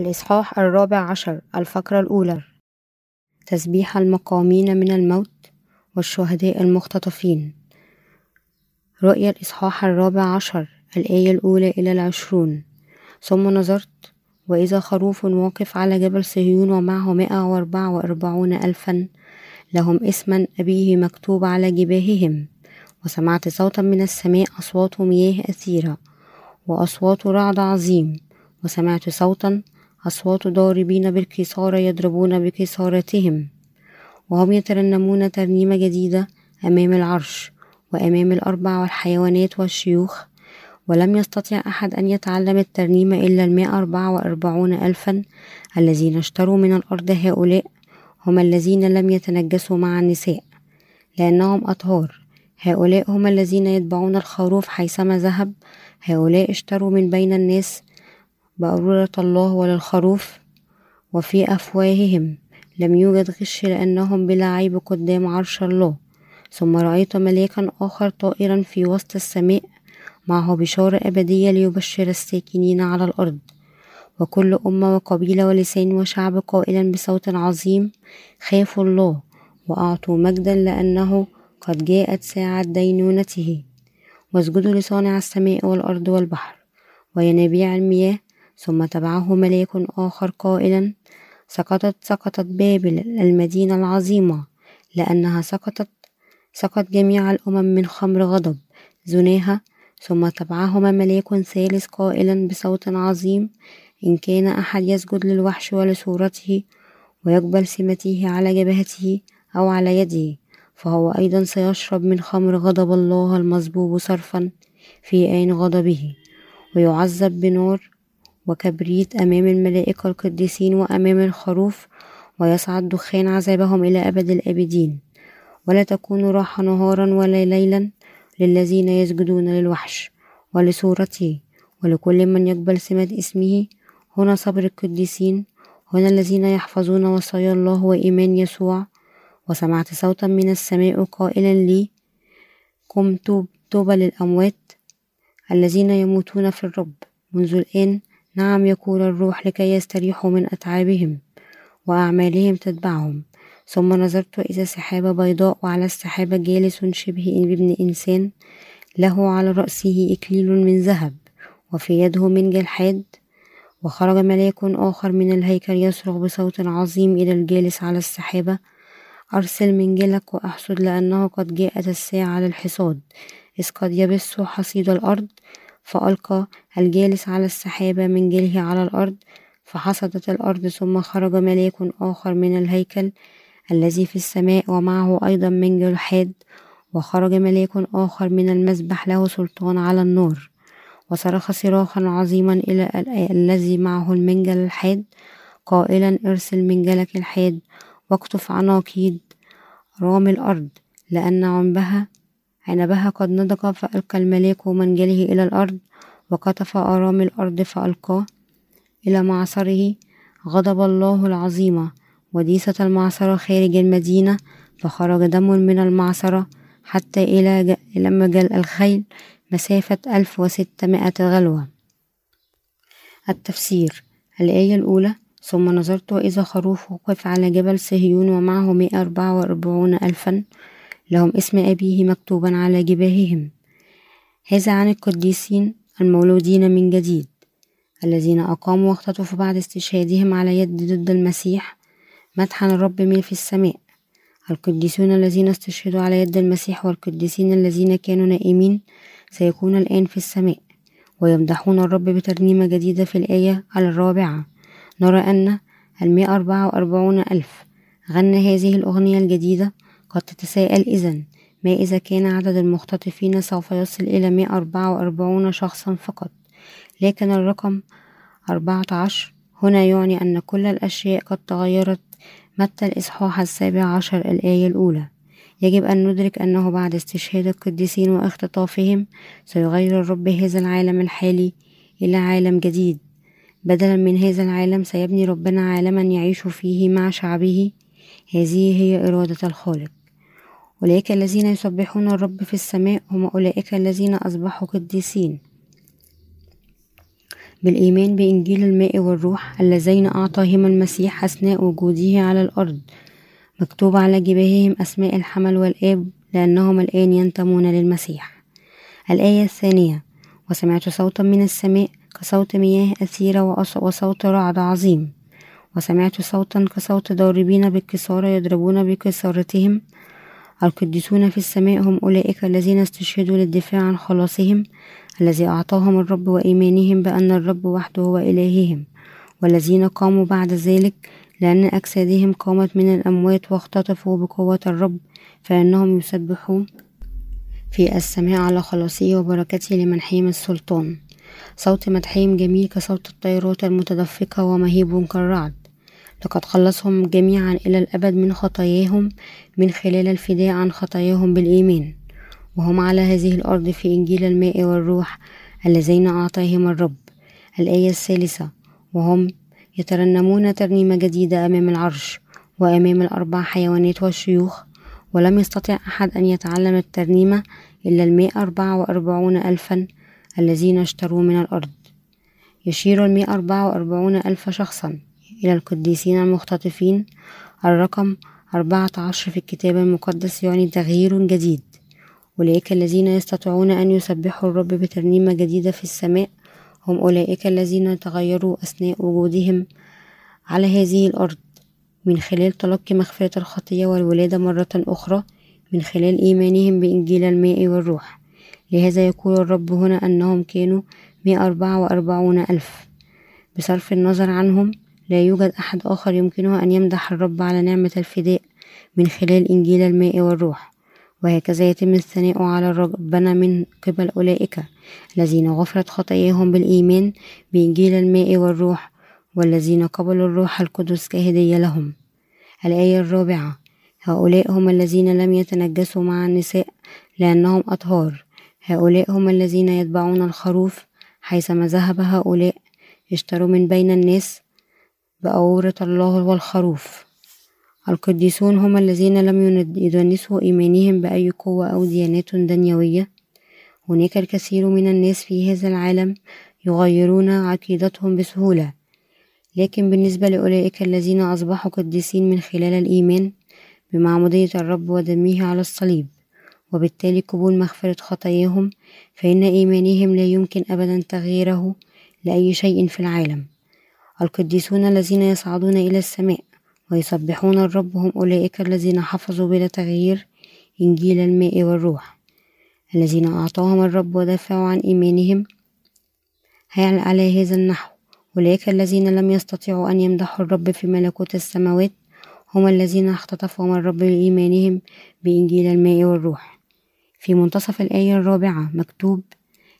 الإصحاح الرابع عشر الفقرة الأولى. تسبيح المقامين من الموت والشهداء المختطفين. رؤيا الإصحاح الرابع عشر الآية الأولى إلى العشرون. ثم نظرت وإذا خروف واقف على جبل صهيون ومعه مائة وأربعة وأربعون ألفا لهم اسما أبيه مكتوب على جباههم. وسمعت صوتا من السماء أصوات مياه أثيرة وأصوات رعد عظيم. وسمعت صوتا أصوات ضاربين بالكسارة يضربون بكسارتهم وهم يترنمون ترنيمة جديدة أمام العرش وأمام الأربع والحيوانات والشيوخ ولم يستطع أحد أن يتعلم الترنيمة إلا المائة أربعة وأربعون ألفا الذين اشتروا من الأرض هؤلاء هم الذين لم يتنجسوا مع النساء لأنهم أطهار. هؤلاء هم الذين يتبعون الخروف حيثما ذهب. هؤلاء اشتروا من بين الناس بأرورة الله وللخروف وفي أفواههم. لم يوجد غش لأنهم بلا عيب قدام عرش الله. ثم رأيت ملاكا آخر طائرا في وسط السماء معه بشارة أبدية ليبشر الساكنين على الأرض. وكل أمة وقبيلة ولسان وشعب قائلا بصوت عظيم خافوا الله وأعطوا مجدا لأنه قد جاءت ساعة دينونته. واسجدوا لصانع السماء والأرض والبحر. وينابيع المياه ثم تبعه ملاك آخر قائلا سقطت سقطت بابل المدينة العظيمة لأنها سقطت سقط جميع الأمم من خمر غضب زناها. ثم تبعهما ملاك ثالث قائلا بصوت عظيم إن كان أحد يسجد للوحش ولصورته ويقبل سمته على جبهته أو على يده فهو أيضا سيشرب من خمر غضب الله المصبوب صرفا في عين غضبه ويعذب بنار وكبريت أمام الملائكة القديسين وأمام الخروف ويصعد دخان عذابهم إلى أبد الآبدين. ولا تكون راحة نهارا ولا ليلا للذين يسجدون للوحش ولصورته. ولكل من يقبل سمة اسمه هنا صبر القديسين هنا الذين يحفظون وصايا الله وإيمان يسوع. وسمعت صوتا من السماء قائلا لي قم توبة للأموات الذين يموتون في الرب. منذ الآن نعم يقول الروح لكي يستريحوا من أتعابهم وأعمالهم تتبعهم. ثم نظرت إذا سحابة بيضاء وعلى السحابة جالس شبه ابن إنسان له على رأسه إكليل من ذهب وفي يده منجل حاد وخرج ملاك آخر من الهيكل يصرخ بصوت عظيم إلى الجالس على السحابة أرسل منجلك وأحصد لأنه قد جاءت الساعة للحصاد إذ قد يبس حصيد الأرض فألقى الجالس على السحابة منجله على الأرض فحصدت الأرض ثم خرج ملاك آخر من الهيكل الذي في السماء ومعه أيضا منجل حاد وخرج ملاك آخر من المسبح له سلطان على النار وصرخ صراخا عظيما إلى الذي معه المنجل الحاد قائلا ارسل منجلك الحاد واقطف عناقيد رام الأرض لأن عنبها عنبها قد نضج فألقى الملاك منجله إلى الأرض وقطف أرام الأرض فألقاه إلى معصره. غضب الله العظيمة وديسة المعصرة خارج المدينة فخرج دم من المعصرة حتى إلى إلى مجل الخيل مسافة ألف وستمائة غلوة. التفسير الآية الأولى ثم نظرت وإذا خروف وقف على جبل صهيون ومعه مائة أربعة وأربعون ألفا. لهم اسم أبيه مكتوبا على جباههم. هذا عن القديسين المولودين من جديد الذين أقاموا واختطفوا بعد استشهادهم على يد ضد المسيح مدحا الرب من في السماء. القديسون الذين استشهدوا على يد المسيح والقديسين الذين كانوا نائمين سيكون الآن في السماء ويمدحون الرب بترنيمة جديدة في الآية الرابعة. نرى أن المئة أربعة وأربعون ألف غنى هذه الأغنية الجديدة قد تتساءل إذن ما إذا كان عدد المختطفين سوف يصل إلى مئة أربعة وأربعون شخصا فقط لكن الرقم أربعة عشر هنا يعني أن كل الأشياء قد تغيرت متى الإصحاح السابع عشر الآية الأولى. يجب أن ندرك أنه بعد استشهاد القديسين واختطافهم سيغير الرب هذا العالم الحالي إلى عالم جديد. بدلا من هذا العالم سيبني ربنا عالما يعيش فيه مع شعبه. هذه هي إرادة الخالق. أولئك الذين يسبحون الرب في السماء هم أولئك الذين أصبحوا قديسين. بالإيمان بإنجيل الماء والروح اللذين أعطاهما المسيح أثناء وجوده على الأرض. مكتوب على جباههم أسماء الحمل والآب لأنهم الآن ينتمون للمسيح. الآية الثانية وسمعت صوتا من السماء كصوت مياه أثيرة وصوت رعد عظيم. وسمعت صوتا كصوت ضاربين بالكسارة يضربون بكسارتهم القديسون في السماء هم أولئك الذين استشهدوا للدفاع عن خلاصهم الذي أعطاهم الرب وإيمانهم بأن الرب وحده هو إلههم والذين قاموا بعد ذلك لأن أجسادهم قامت من الأموات واختطفوا بقوة الرب فإنهم يسبحون في السماء على خلاصه وبركته لمنحهم السلطان. صوت مدحهم جميل كصوت الطيرات المتدفقة ومهيب كالرعد. لقد خلصهم جميعا إلى الأبد من خطاياهم من خلال الفداء عن خطاياهم بالإيمان. وهم على هذه الأرض في إنجيل الماء والروح اللذين أعطاهم الرب. الآية الثالثة وهم يترنمون ترنيمة جديدة أمام العرش وأمام الأربع حيوانات والشيوخ ولم يستطع أحد أن يتعلم الترنيمة إلا المائة أربعة وأربعون ألفا الذين اشتروا من الأرض. يشير المائة أربعة وأربعون ألف شخصا. إلى القديسين المختطفين. الرقم أربعة عشر في الكتاب المقدس يعني تغيير جديد. أولئك الذين يستطيعون أن يسبحوا الرب بترنيمة جديدة في السماء. هم أولئك الذين تغيروا أثناء وجودهم على هذه الأرض. من خلال تلقي مغفرة الخطية والولادة مرة أخرى. من خلال إيمانهم بإنجيل الماء والروح. لهذا يقول الرب هنا أنهم كانوا مئة أربعة وأربعون ألف. بصرف النظر عنهم لا يوجد أحد آخر يمكنه أن يمدح الرب على نعمة الفداء من خلال إنجيل الماء والروح وهكذا يتم الثناء على ربنا من قبل أولئك الذين غفرت خطاياهم بالإيمان بإنجيل الماء والروح والذين قبلوا الروح القدس كهدية لهم. الآية الرابعة هؤلاء هم الذين لم يتنجسوا مع النساء لأنهم أطهار. هؤلاء هم الذين يتبعون الخروف حيثما ذهب هؤلاء اشتروا من بين الناس بأورة الله والخروف. القديسون هم الذين لم يدنسوا إيمانهم بأي قوة أو ديانات دنيوية. هناك الكثير من الناس في هذا العالم يغيرون عقيدتهم بسهولة. لكن بالنسبة لأولئك الذين أصبحوا قديسين من خلال الإيمان بمعمودية الرب ودمه على الصليب وبالتالي قبول مغفرة خطاياهم فإن إيمانهم لا يمكن أبدا تغييره لأي شيء في العالم. القديسون الذين يصعدون إلى السماء ويسبحون الرب هم أولئك الذين حفظوا بلا تغيير إنجيل الماء والروح الذين أعطاهم الرب ودافعوا عن إيمانهم على هذا النحو. أولئك الذين لم يستطيعوا أن يمدحوا الرب في ملكوت السماوات هم الذين اختطفهم الرب بإيمانهم بإنجيل الماء والروح. في منتصف الآية الرابعة مكتوب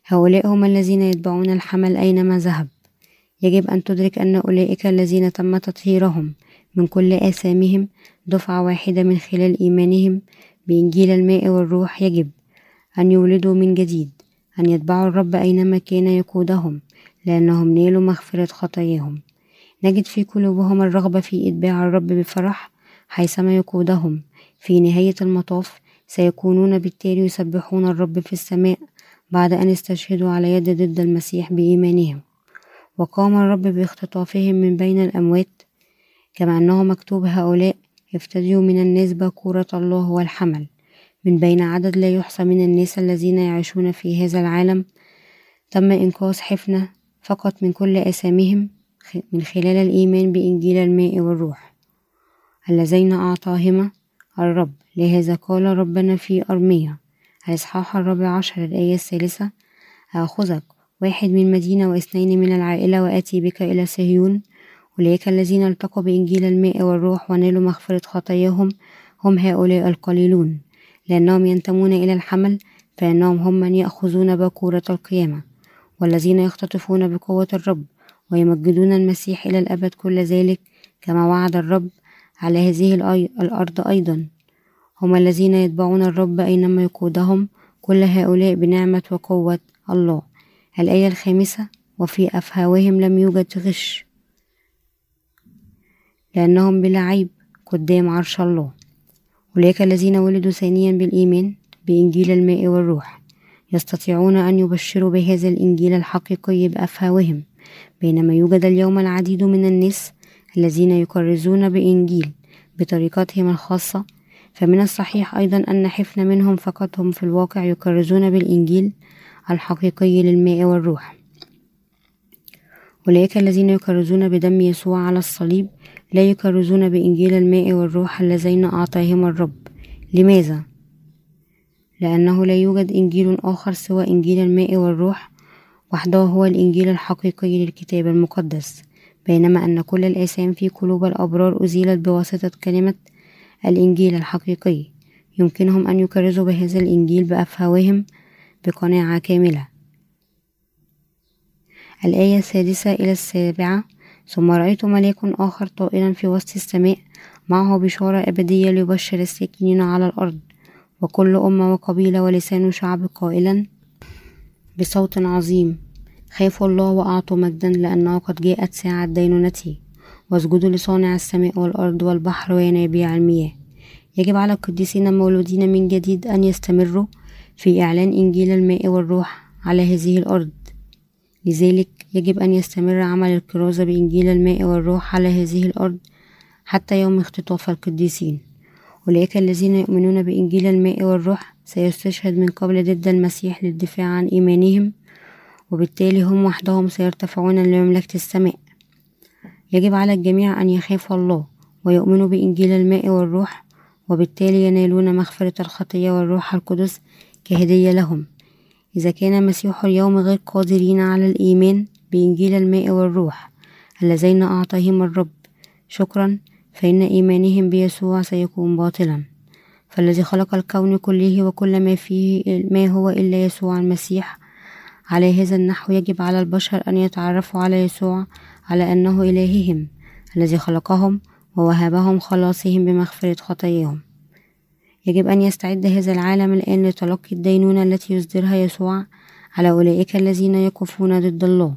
هؤلاء هم الذين يتبعون الحمل أينما ذهب. يجب أن تدرك أن أولئك الذين تم تطهيرهم من كل آثامهم دفعة واحدة من خلال إيمانهم بإنجيل الماء والروح. يجب أن يولدوا من جديد أن يتبعوا الرب أينما كان يقودهم لأنهم نالوا مغفرة خطاياهم. نجد في قلوبهم الرغبة في إتباع الرب بفرح حيثما يقودهم. في نهاية المطاف سيكونون بالتالي يسبحون الرب في السماء بعد أن استشهدوا على يد ضد المسيح بإيمانهم. وقام الرب باختطافهم من بين الأموات كما أنه مكتوب هؤلاء يفتدوا من الناس باكورة الله والحمل من بين عدد لا يحصى من الناس الذين يعيشون في هذا العالم تم إنقاذ حفنة فقط من كل آثامهم من خلال الإيمان بإنجيل الماء والروح اللذين أعطاهما الرب. لهذا قال ربنا في أرمية الإصحاح الرابع عشر الآية الثالثة آخذك واحد من مدينة واثنين من العائلة وآتي بك إلى صهيون. أولئك الذين التقوا بإنجيل الماء والروح ونالوا مغفرة خطاياهم. هم هؤلاء القليلون. لأنهم ينتمون إلى الحمل فإنهم هم من يأخذون باكورة القيامة. والذين يختطفون بقوة الرب ويمجدون المسيح إلى الأبد كل ذلك كما وعد الرب على هذه الأرض أيضا. هم الذين يتبعون الرب أينما يقودهم كل هؤلاء بنعمة وقوة الله. الآية الخامسة وفي أفهاوهم لم يوجد غش لأنهم بلا عيب قدام عرش الله. أولئك الذين ولدوا ثانيا بالإيمان بإنجيل الماء والروح يستطيعون أن يبشروا بهذا الإنجيل الحقيقي بأفهاوهم بينما يوجد اليوم العديد من الناس الذين يكرزون بإنجيل بطريقتهم الخاصة. فمن الصحيح أيضا أن حفن منهم فقط هم في الواقع يكرزون بالإنجيل الحقيقي للماء والروح. أولئك الذين يكرزون بدم يسوع على الصليب لا يكرزون بإنجيل الماء والروح اللذين أعطاهم الرب. لماذا؟ لأنه لا يوجد إنجيل آخر سوى إنجيل الماء والروح وحده هو الإنجيل الحقيقي للكتاب المقدس. بينما أن كل الآثام في قلوب الأبرار أزيلت بواسطة كلمة الإنجيل الحقيقي يمكنهم أن يكرزوا بهذا الإنجيل بأفواههم بقناعة كاملة. الآية السادسة إلى السابعة. ثم رأيت ملاك آخر طائلا في وسط السماء. معه بشارة أبدية ليبشر الساكنين على الأرض. وكل أمة وقبيلة ولسان شعب قائلا بصوت عظيم. خافوا الله وأعطوا مجدا لأنه قد جاءت ساعة دينونته واسجدوا لصانع السماء والأرض والبحر وينابيع المياه. يجب على القديسين المولودين من جديد أن يستمروا. في إعلان إنجيل الماء والروح على هذه الأرض. لذلك يجب أن يستمر عمل الكرازة بإنجيل الماء والروح على هذه الأرض حتى يوم اختطاف القديسين. أولئك الذين يؤمنون بإنجيل الماء والروح سيستشهد من قبل ضد المسيح للدفاع عن إيمانهم وبالتالي هم وحدهم سيرتفعون لمملكة السماء. يجب على الجميع أن يخافوا الله ويؤمنوا بإنجيل الماء والروح وبالتالي ينالون مغفرة الخطية والروح القدس كهدية لهم. إذا كان المسيح اليوم غير قادرين على الإيمان بإنجيل الماء والروح اللذين أعطاهم الرب. شكرا. فإن إيمانهم بيسوع سيكون باطلا. فالذي خلق الكون كله وكل ما فيه ما هو إلا يسوع المسيح. على هذا النحو يجب على البشر أن يتعرفوا على يسوع على أنه إلههم الذي خلقهم ووهبهم خلاصهم بمغفرة خطاياهم. يجب أن يستعد هذا العالم الآن لتلقي الدينونة التي يصدرها يسوع على أولئك الذين يقفون ضد الله.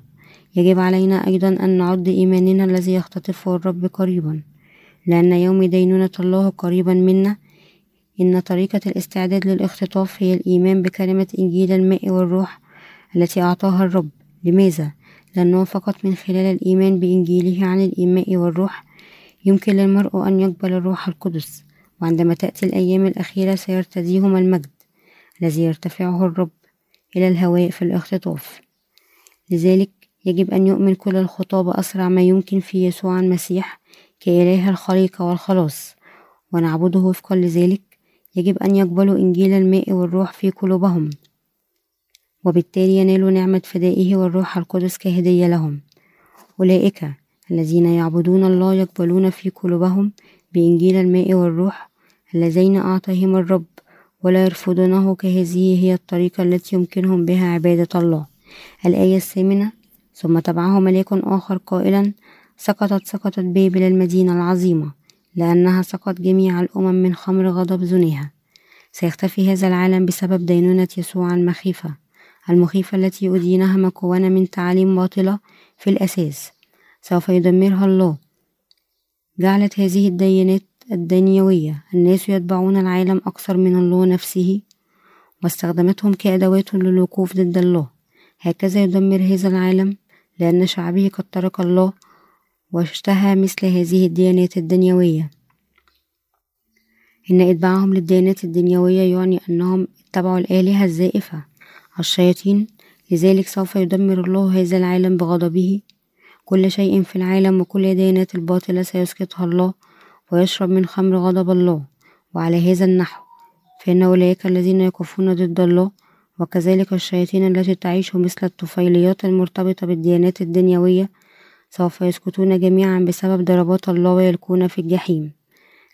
يجب علينا أيضا أن نعد إيماننا الذي يختطفه الرب قريبا. لأن يوم دينونة الله قريبا منا إن طريقة الاستعداد للاختطاف هي الإيمان بكلمة إنجيل الماء والروح التي أعطاها الرب. لماذا؟ لأنه فقط من خلال الإيمان بإنجيله عن الإيماء والروح يمكن للمرء أن يقبل الروح القدس. وعندما تأتي الأيام الأخيرة سيرتديهم المجد الذي يرتفعه الرب إلى الهواء في الاختطاف لذلك يجب أن يؤمن كل الخطاب أسرع ما يمكن في يسوع المسيح كإله الخليقة والخلاص. ونعبده وفقا لذلك يجب أن يقبلوا إنجيل الماء والروح في قلوبهم. وبالتالي ينالوا نعمة فدائه والروح القدس كهدية لهم. أولئك الذين يعبدون الله يقبلون في قلوبهم بإنجيل الماء والروح اللذين أعطاهم الرب ولا يرفضونه كهذه هي الطريقة التي يمكنهم بها عبادة الله. الآية الثامنة ثم تبعه ملاك آخر قائلا سقطت سقطت بابل المدينة العظيمة لأنها سقط جميع الأمم من خمر غضب زنيها. سيختفي هذا العالم بسبب دينونة يسوع المخيفة المخيفة التي أدينها مكونة من تعاليم باطلة في الأساس. سوف يدمرها الله. جعلت هذه الديانات الدنيوية. الناس يتبعون العالم أكثر من الله نفسه واستخدمتهم كأدوات للوقوف ضد الله. هكذا يدمر هذا العالم لأن شعبه قد ترك الله واشتهى مثل هذه الديانات الدنيوية. إن إتباعهم للديانات الدنيوية يعني أنهم اتبعوا الآلهة الزائفة. الشياطين لذلك سوف يدمر الله هذا العالم بغضبه. كل شيء في العالم وكل الديانات الباطلة سيسقطها الله. ويشرب من خمر غضب الله وعلى هذا النحو فإن أولئك الذين يقفون ضد الله وكذلك الشياطين التي تعيش مثل الطفيليات المرتبطة بالديانات الدنيوية سوف يسقطون جميعا بسبب ضربات الله ويلقون في الجحيم.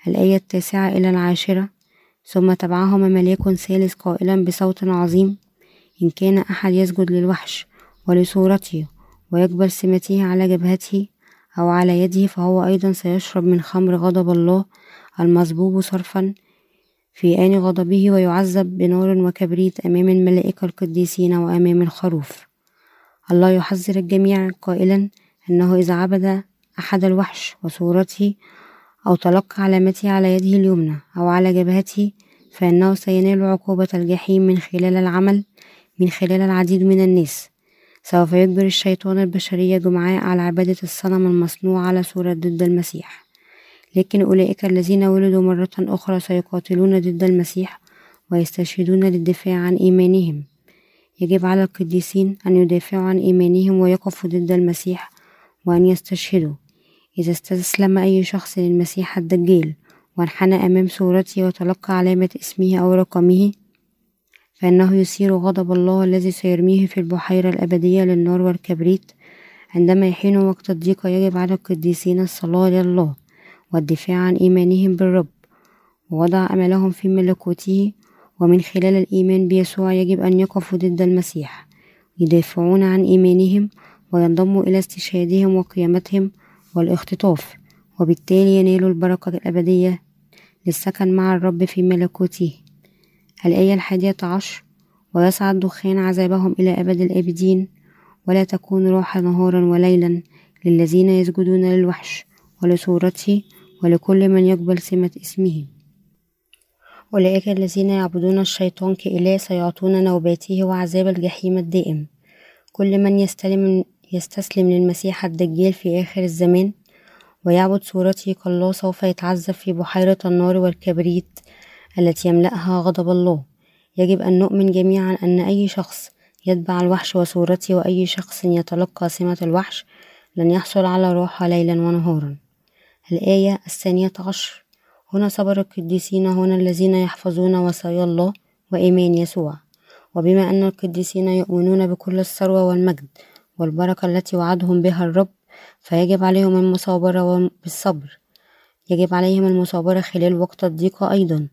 الآية التاسعة إلى العاشرة ثم تبعهما ملاك ثالث قائلا بصوت عظيم إن كان أحد يسجد للوحش ولصورته ويقبل سمته على جبهته أو على يده فهو أيضا سيشرب من خمر غضب الله المصبوب صرفا في آن غضبه ويعذب بنار وكبريت أمام الملائكة القديسين وأمام الخروف. الله يحذر الجميع قائلا أنه إذا عبد أحد الوحش وصورته أو تلقى علامته على يده اليمنى أو على جبهته فإنه سينال عقوبة الجحيم من خلال العمل من خلال العديد من الناس. سوف يجبر الشيطان البشرية جمعاء على عبادة الصنم المصنوع على صورة ضد المسيح. لكن أولئك الذين ولدوا مرة أخرى سيقاتلون ضد المسيح ويستشهدون للدفاع عن إيمانهم. يجب على القديسين أن يدافعوا عن إيمانهم ويقفوا ضد المسيح وأن يستشهدوا. إذا استسلم أي شخص للمسيح الدجال وانحنى أمام صورته وتلقى علامة اسمه أو رقمه فإنه يثير غضب الله الذي سيرميه في البحيرة الأبدية للنار والكبريت. عندما يحين وقت الضيق يجب على القديسين الصلاة لله والدفاع عن إيمانهم بالرب ووضع أملهم في ملكوته ومن خلال الإيمان بيسوع يجب أن يقفوا ضد المسيح يدافعون عن إيمانهم وينضموا إلى استشهادهم وقيامتهم والاختطاف وبالتالي ينالوا البركة الأبدية للسكن مع الرب في ملكوته. الآية الحادية عشر؟ ويصعد دخان عذابهم إلى أبد الآبدين ولا تكون راحة نهارا وليلا للذين يسجدون للوحش ولصورته ولكل من يقبل سمة اسمه. أولئك الذين يعبدون الشيطان كإله سيعطون نوباته وعذاب الجحيم الدائم. كل من يستلم يستسلم للمسيح الدجال في آخر الزمان ويعبد صورته كالله سوف يتعذب في بحيرة النار والكبريت التي يملأها غضب الله. يجب أن نؤمن جميعا أن أي شخص يتبع الوحش وصورته وأي شخص يتلقى سمة الوحش لن يحصل على راحة ليلا ونهارا. الآية الثانية عشر. هنا صبر القديسين هنا الذين يحفظون وصايا الله وإيمان يسوع. وبما أن القديسين يؤمنون بكل الثروة والمجد والبركة التي وعدهم بها الرب فيجب عليهم المصابرة بالصبر. يجب عليهم المصابرة خلال وقت الضيق أيضا.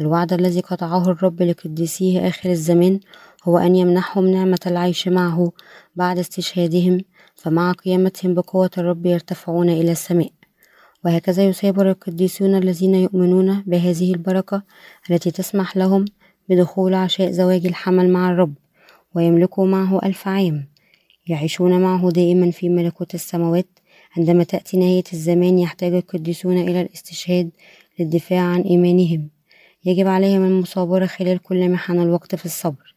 الوعد الذي قطعه الرب لقديسيه آخر الزمان هو أن يمنحهم نعمة العيش معه بعد استشهادهم فمع قيامتهم بقوة الرب يرتفعون إلى السماء. وهكذا يثابر القديسون الذين يؤمنون بهذه البركة التي تسمح لهم بدخول عشاء زواج الحمل مع الرب ويملكوا معه ألف عام. يعيشون معه دائما في ملكوت السماوات. عندما تأتي نهاية الزمان يحتاج القديسون إلى الاستشهاد للدفاع عن إيمانهم. يجب عليهم المصابرة خلال كل محن الوقت في الصبر.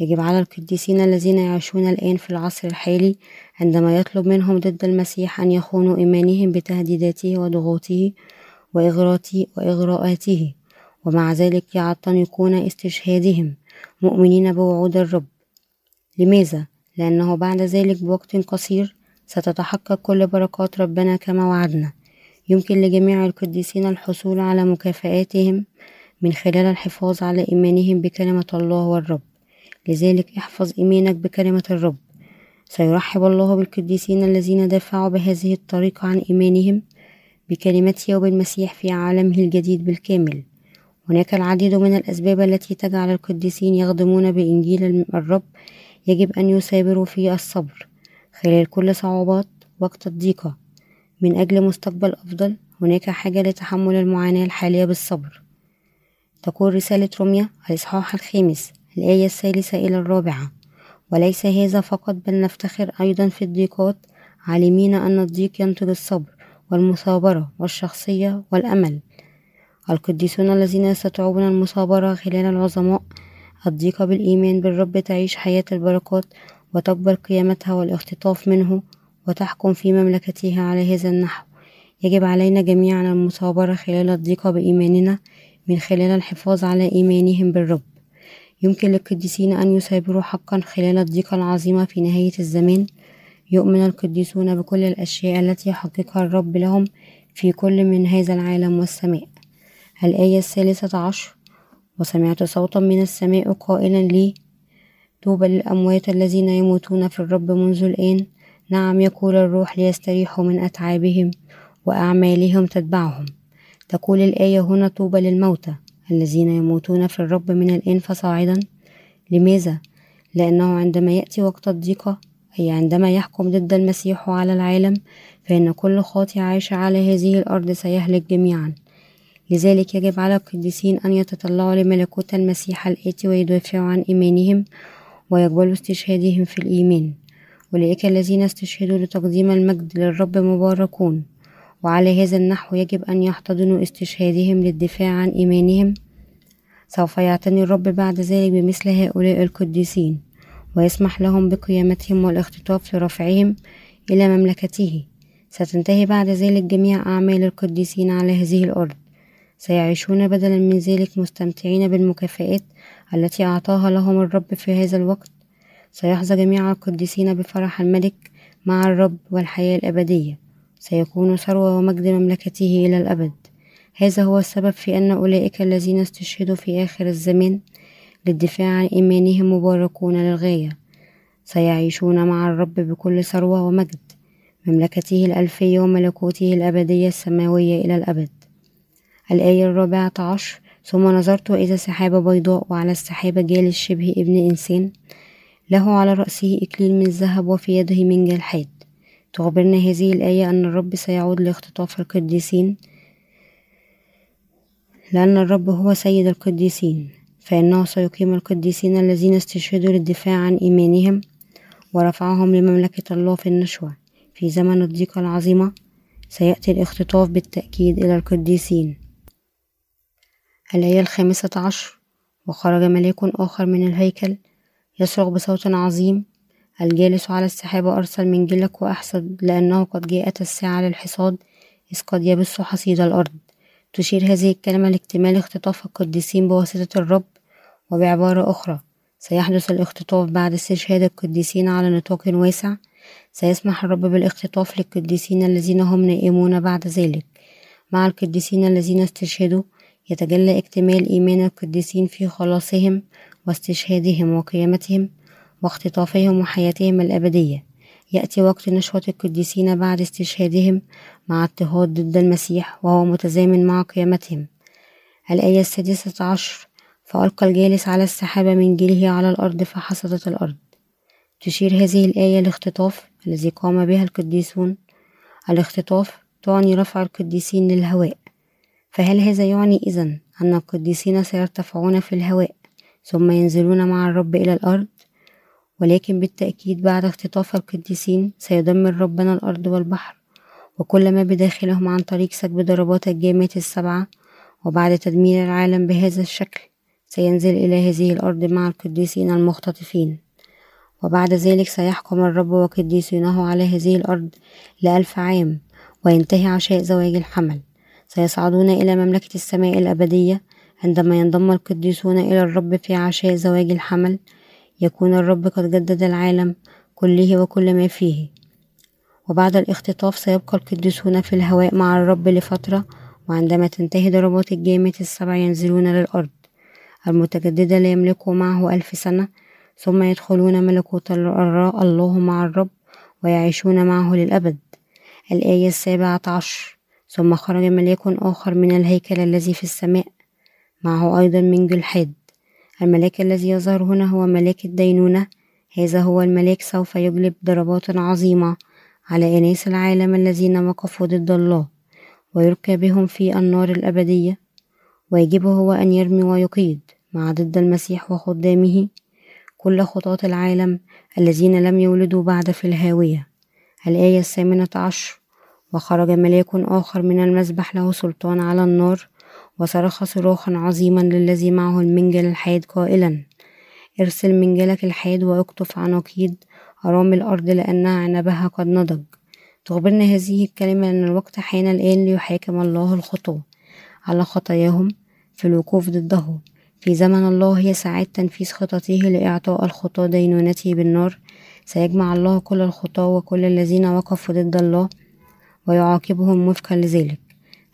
يجب على القديسين الذين يعيشون الآن في العصر الحالي عندما يطلب منهم ضد المسيح أن يخونوا إيمانهم بتهديداته وضغوطه وإغراءاته ومع ذلك يعتنقون استشهادهم مؤمنين بوعود الرب. لماذا؟ لأنه بعد ذلك بوقت قصير ستتحقق كل بركات ربنا كما وعدنا. يمكن لجميع القديسين الحصول على مكافآتهم من خلال الحفاظ على إيمانهم بكلمة الله والرب. لذلك احفظ إيمانك بكلمة الرب. سيرحب الله بالقديسين الذين دافعوا بهذه الطريقة عن إيمانهم بكلمته وبالمسيح في عالمه الجديد بالكامل. هناك العديد من الأسباب التي تجعل القديسين يخدمون بإنجيل الرب يجب أن يثابروا في الصبر خلال كل صعوبات وقت الضيقة. من أجل مستقبل أفضل هناك حاجة لتحمل المعاناة الحالية بالصبر. تقول رسالة روميا الإصحاح الخامس الآية الثالثة إلى الرابعة. وليس هذا فقط بل نفتخر أيضا في الضيقات عالمين أن الضيق ينتج الصبر والمثابرة والشخصية والأمل. القديسون الذين يستطيعون المثابرة خلال العظماء الضيقة بالإيمان بالرب تعيش حياة البركات وتكبر قيامتها والاختطاف منه وتحكم في مملكتها على هذا النحو. يجب علينا جميعا المثابرة خلال الضيقة بإيماننا من خلال الحفاظ على إيمانهم بالرب. يمكن للقديسين أن يثابروا حقا خلال الضيقة العظيمة في نهاية الزمان. يؤمن القديسون بكل الأشياء التي يحققها الرب لهم في كل من هذا العالم والسماء. الآية الثالثة عشر. وسمعت صوتا من السماء قائلا لي طوبى للأموات الذين يموتون في الرب منذ الآن. نعم يقول الروح ليستريحوا من أتعابهم وأعمالهم تتبعهم. تقول الآية هنا طوبى للموتى الذين يموتون في الرب من الآن فصاعدا لماذا؟ لأنه عندما يأتي وقت الضيقة أي عندما يحكم ضد المسيح على العالم فإن كل خاطئ عايش على هذه الأرض سيهلك جميعا. لذلك يجب على القديسين أن يتطلعوا لملكوت المسيح الآتي ويدافعوا عن إيمانهم ويقبلوا استشهادهم في الإيمان. أولئك الذين استشهدوا لتقديم المجد للرب مباركون. وعلى هذا النحو يجب أن يحتضنوا استشهادهم للدفاع عن إيمانهم. سوف يعتني الرب بعد ذلك بمثل هؤلاء القديسين ويسمح لهم بقيامتهم والاختطاف لرفعهم إلى مملكته. ستنتهي بعد ذلك جميع أعمال القديسين على هذه الأرض. سيعيشون بدلا من ذلك مستمتعين بالمكافآت التي أعطاها لهم الرب في هذا الوقت. سيحظى جميع القديسين بفرح الملك مع الرب والحياة الأبدية. سيكون ثروة ومجد مملكته إلى الأبد. هذا هو السبب في أن أولئك الذين استشهدوا في آخر الزمان للدفاع عن إيمانهم مباركون للغاية. سيعيشون مع الرب بكل ثروة ومجد مملكته الألفية وملكوته الأبدية السماوية إلى الأبد. الآية الرابعة عشر ثم نظرت إذا سحابة بيضاء وعلى السحابة جالس شبه ابن إنسان له على رأسه إكليل من ذهب وفي يده منجل حاد تخبرنا هذه الآية أن الرب سيعود لاختطاف القديسين. لأن الرب هو سيد القديسين فإنه سيقيم القديسين الذين استشهدوا للدفاع عن إيمانهم ورفعهم لمملكة الله في النشوة. في زمن الضيقة العظيمة سيأتي الاختطاف بالتأكيد إلى القديسين. الآية الخامسة عشر. وخرج ملاك آخر من الهيكل يصرخ بصوت عظيم الجالس على السحابة أرسل منجلك وأحسد لأنه قد جاءت الساعة للحصاد إذ قد يبث حصيد الأرض. تشير هذه الكلمة لاكتمال اختطاف القديسين بواسطة الرب وبعبارة أخرى. سيحدث الاختطاف بعد استشهاد القديسين على نطاق واسع. سيسمح الرب بالاختطاف للقديسين الذين هم نائمون بعد ذلك. مع القديسين الذين استشهدوا يتجلى اكتمال إيمان القديسين في خلاصهم واستشهادهم وقيامتهم. واختطافهم وحياتهم الأبدية. يأتي وقت نشوة القديسين بعد استشهادهم مع اضطهاد ضد المسيح وهو متزامن مع قيامتهم. الآية السادسة عشر فألقى الجالس على السحابة من جيله على الأرض فحصدت الأرض. تشير هذه الآية لاختطاف الذي قام بها القديسون. الاختطاف تعني رفع القديسين للهواء. فهل هذا يعني إذن أن القديسين سيرتفعون في الهواء ثم ينزلون مع الرب إلى الأرض؟ ولكن بالتأكيد بعد اختطاف القديسين سيدمر ربنا الأرض والبحر وكل ما بداخلهم عن طريق سكب ضربات الجامات السبعة وبعد تدمير العالم بهذا الشكل سينزل إلى هذه الأرض مع القديسين المختطفين. وبعد ذلك سيحكم الرب وقديسينه على هذه الأرض لألف عام وينتهي عشاء زواج الحمل. سيصعدون إلى مملكة السماء الأبدية عندما ينضم القديسون إلى الرب في عشاء زواج الحمل يكون الرب قد جدد العالم كله وكل ما فيه. وبعد الاختطاف سيبقى القديسون في الهواء مع الرب لفترة وعندما تنتهي ضربات الجامات السبع ينزلون للأرض. المتجددة ليملكوا معه ألف سنة ثم يدخلون ملكوت الله مع الرب ويعيشون معه للأبد. الآية السابعة عشر. ثم خرج ملاك آخر من الهيكل الذي في السماء معه أيضا من جلحاد. الملاك الذي يظهر هنا هو ملاك الدينونة. هذا هو الملاك سوف يجلب ضربات عظيمة على إناس العالم الذين وقفوا ضد الله ويلقى بهم في النار الأبدية. واجبه هو أن يرمي ويقيد مع ضد المسيح وخدامه كل خطاة العالم الذين لم يولدوا بعد في الهاوية. الآية الثامنة عشر. وخرج ملاك آخر من المسبح له سلطان على النار وصرخ صراخا عظيما للذي معه المنجل الحاد قائلا. ارسل منجلك الحاد واقطف عناقيد أرام الأرض لأنها عنبها قد نضج. تخبرنا هذه الكلمة أن الوقت حان الآن ليحاكم الله الخطوة على خطاياهم في الوقوف ضده. في زمن الله هي ساعات تنفيذ خططه لإعطاء الخطاة دينونته بالنار. سيجمع الله كل الخطاة وكل الذين وقفوا ضد الله ويعاقبهم وفقا لذلك.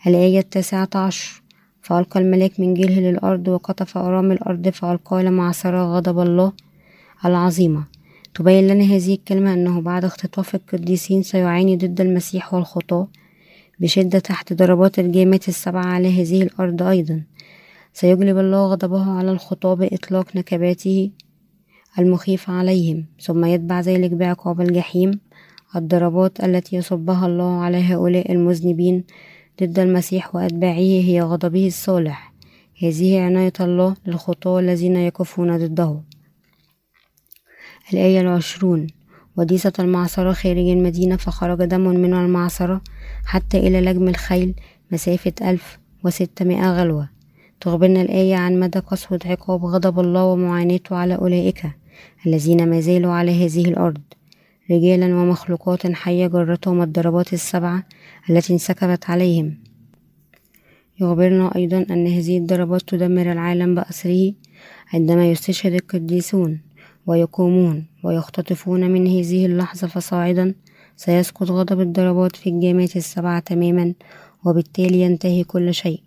الآية التاسعة عشر. فألقى الملاك من جيله للأرض وقطف أرام الأرض فألقى لمعصرة غضب الله العظيمة. تبين لنا هذه الكلمة أنه بعد اختطاف القديسين سيعاني ضد المسيح والخطاة بشدة تحت ضربات الجامات السبعة على هذه الأرض أيضا. سيجلب الله غضبه على الخطاة بإطلاق نكباته المخيفة عليهم ثم يتبع ذلك بعقاب الجحيم. الضربات التي يصبها الله على هؤلاء المذنبين ضد المسيح وأتباعه هي غضبه الصالح. هذه عناية الله للخطاة الذين يقفون ضده. الآية العشرون. وديسة المعصرة خارج المدينة فخرج دم من المعصرة حتى إلى لجم الخيل مسافة ألف وستمائة غلوة. تخبرنا الآية عن مدى قسوة عقاب غضب الله ومعاناته على أولئك الذين ما زالوا على هذه الأرض. رجالا ومخلوقات حية جرتهم الضربات السبعة التي انسكبت عليهم. يخبرنا أيضا أن هذه الضربات تدمر العالم بأسره عندما يستشهد القديسون ويقومون ويختطفون من هذه اللحظة فصاعدا سيسقط غضب الضربات في الجامعة السبعة تماما وبالتالي ينتهي كل شيء.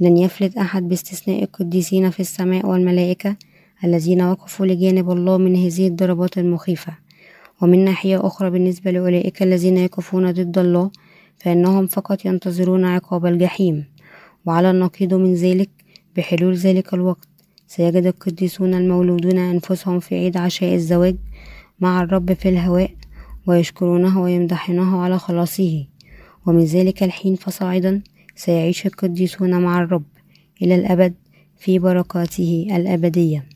لن يفلت أحد باستثناء القديسين في السماء والملائكة الذين وقفوا لجانب الله من هذه الضربات المخيفة. ومن ناحية أخرى بالنسبة لأولئك الذين يقفون ضد الله فإنهم فقط ينتظرون عقاب الجحيم. وعلى النقيض من ذلك بحلول ذلك الوقت سيجد القديسون المولودون أنفسهم في عيد عشاء الزواج مع الرب في الهواء ويشكرونه ويمدحونه على خلاصه. ومن ذلك الحين فصاعدا سيعيش القديسون مع الرب إلى الأبد في بركاته الأبدية.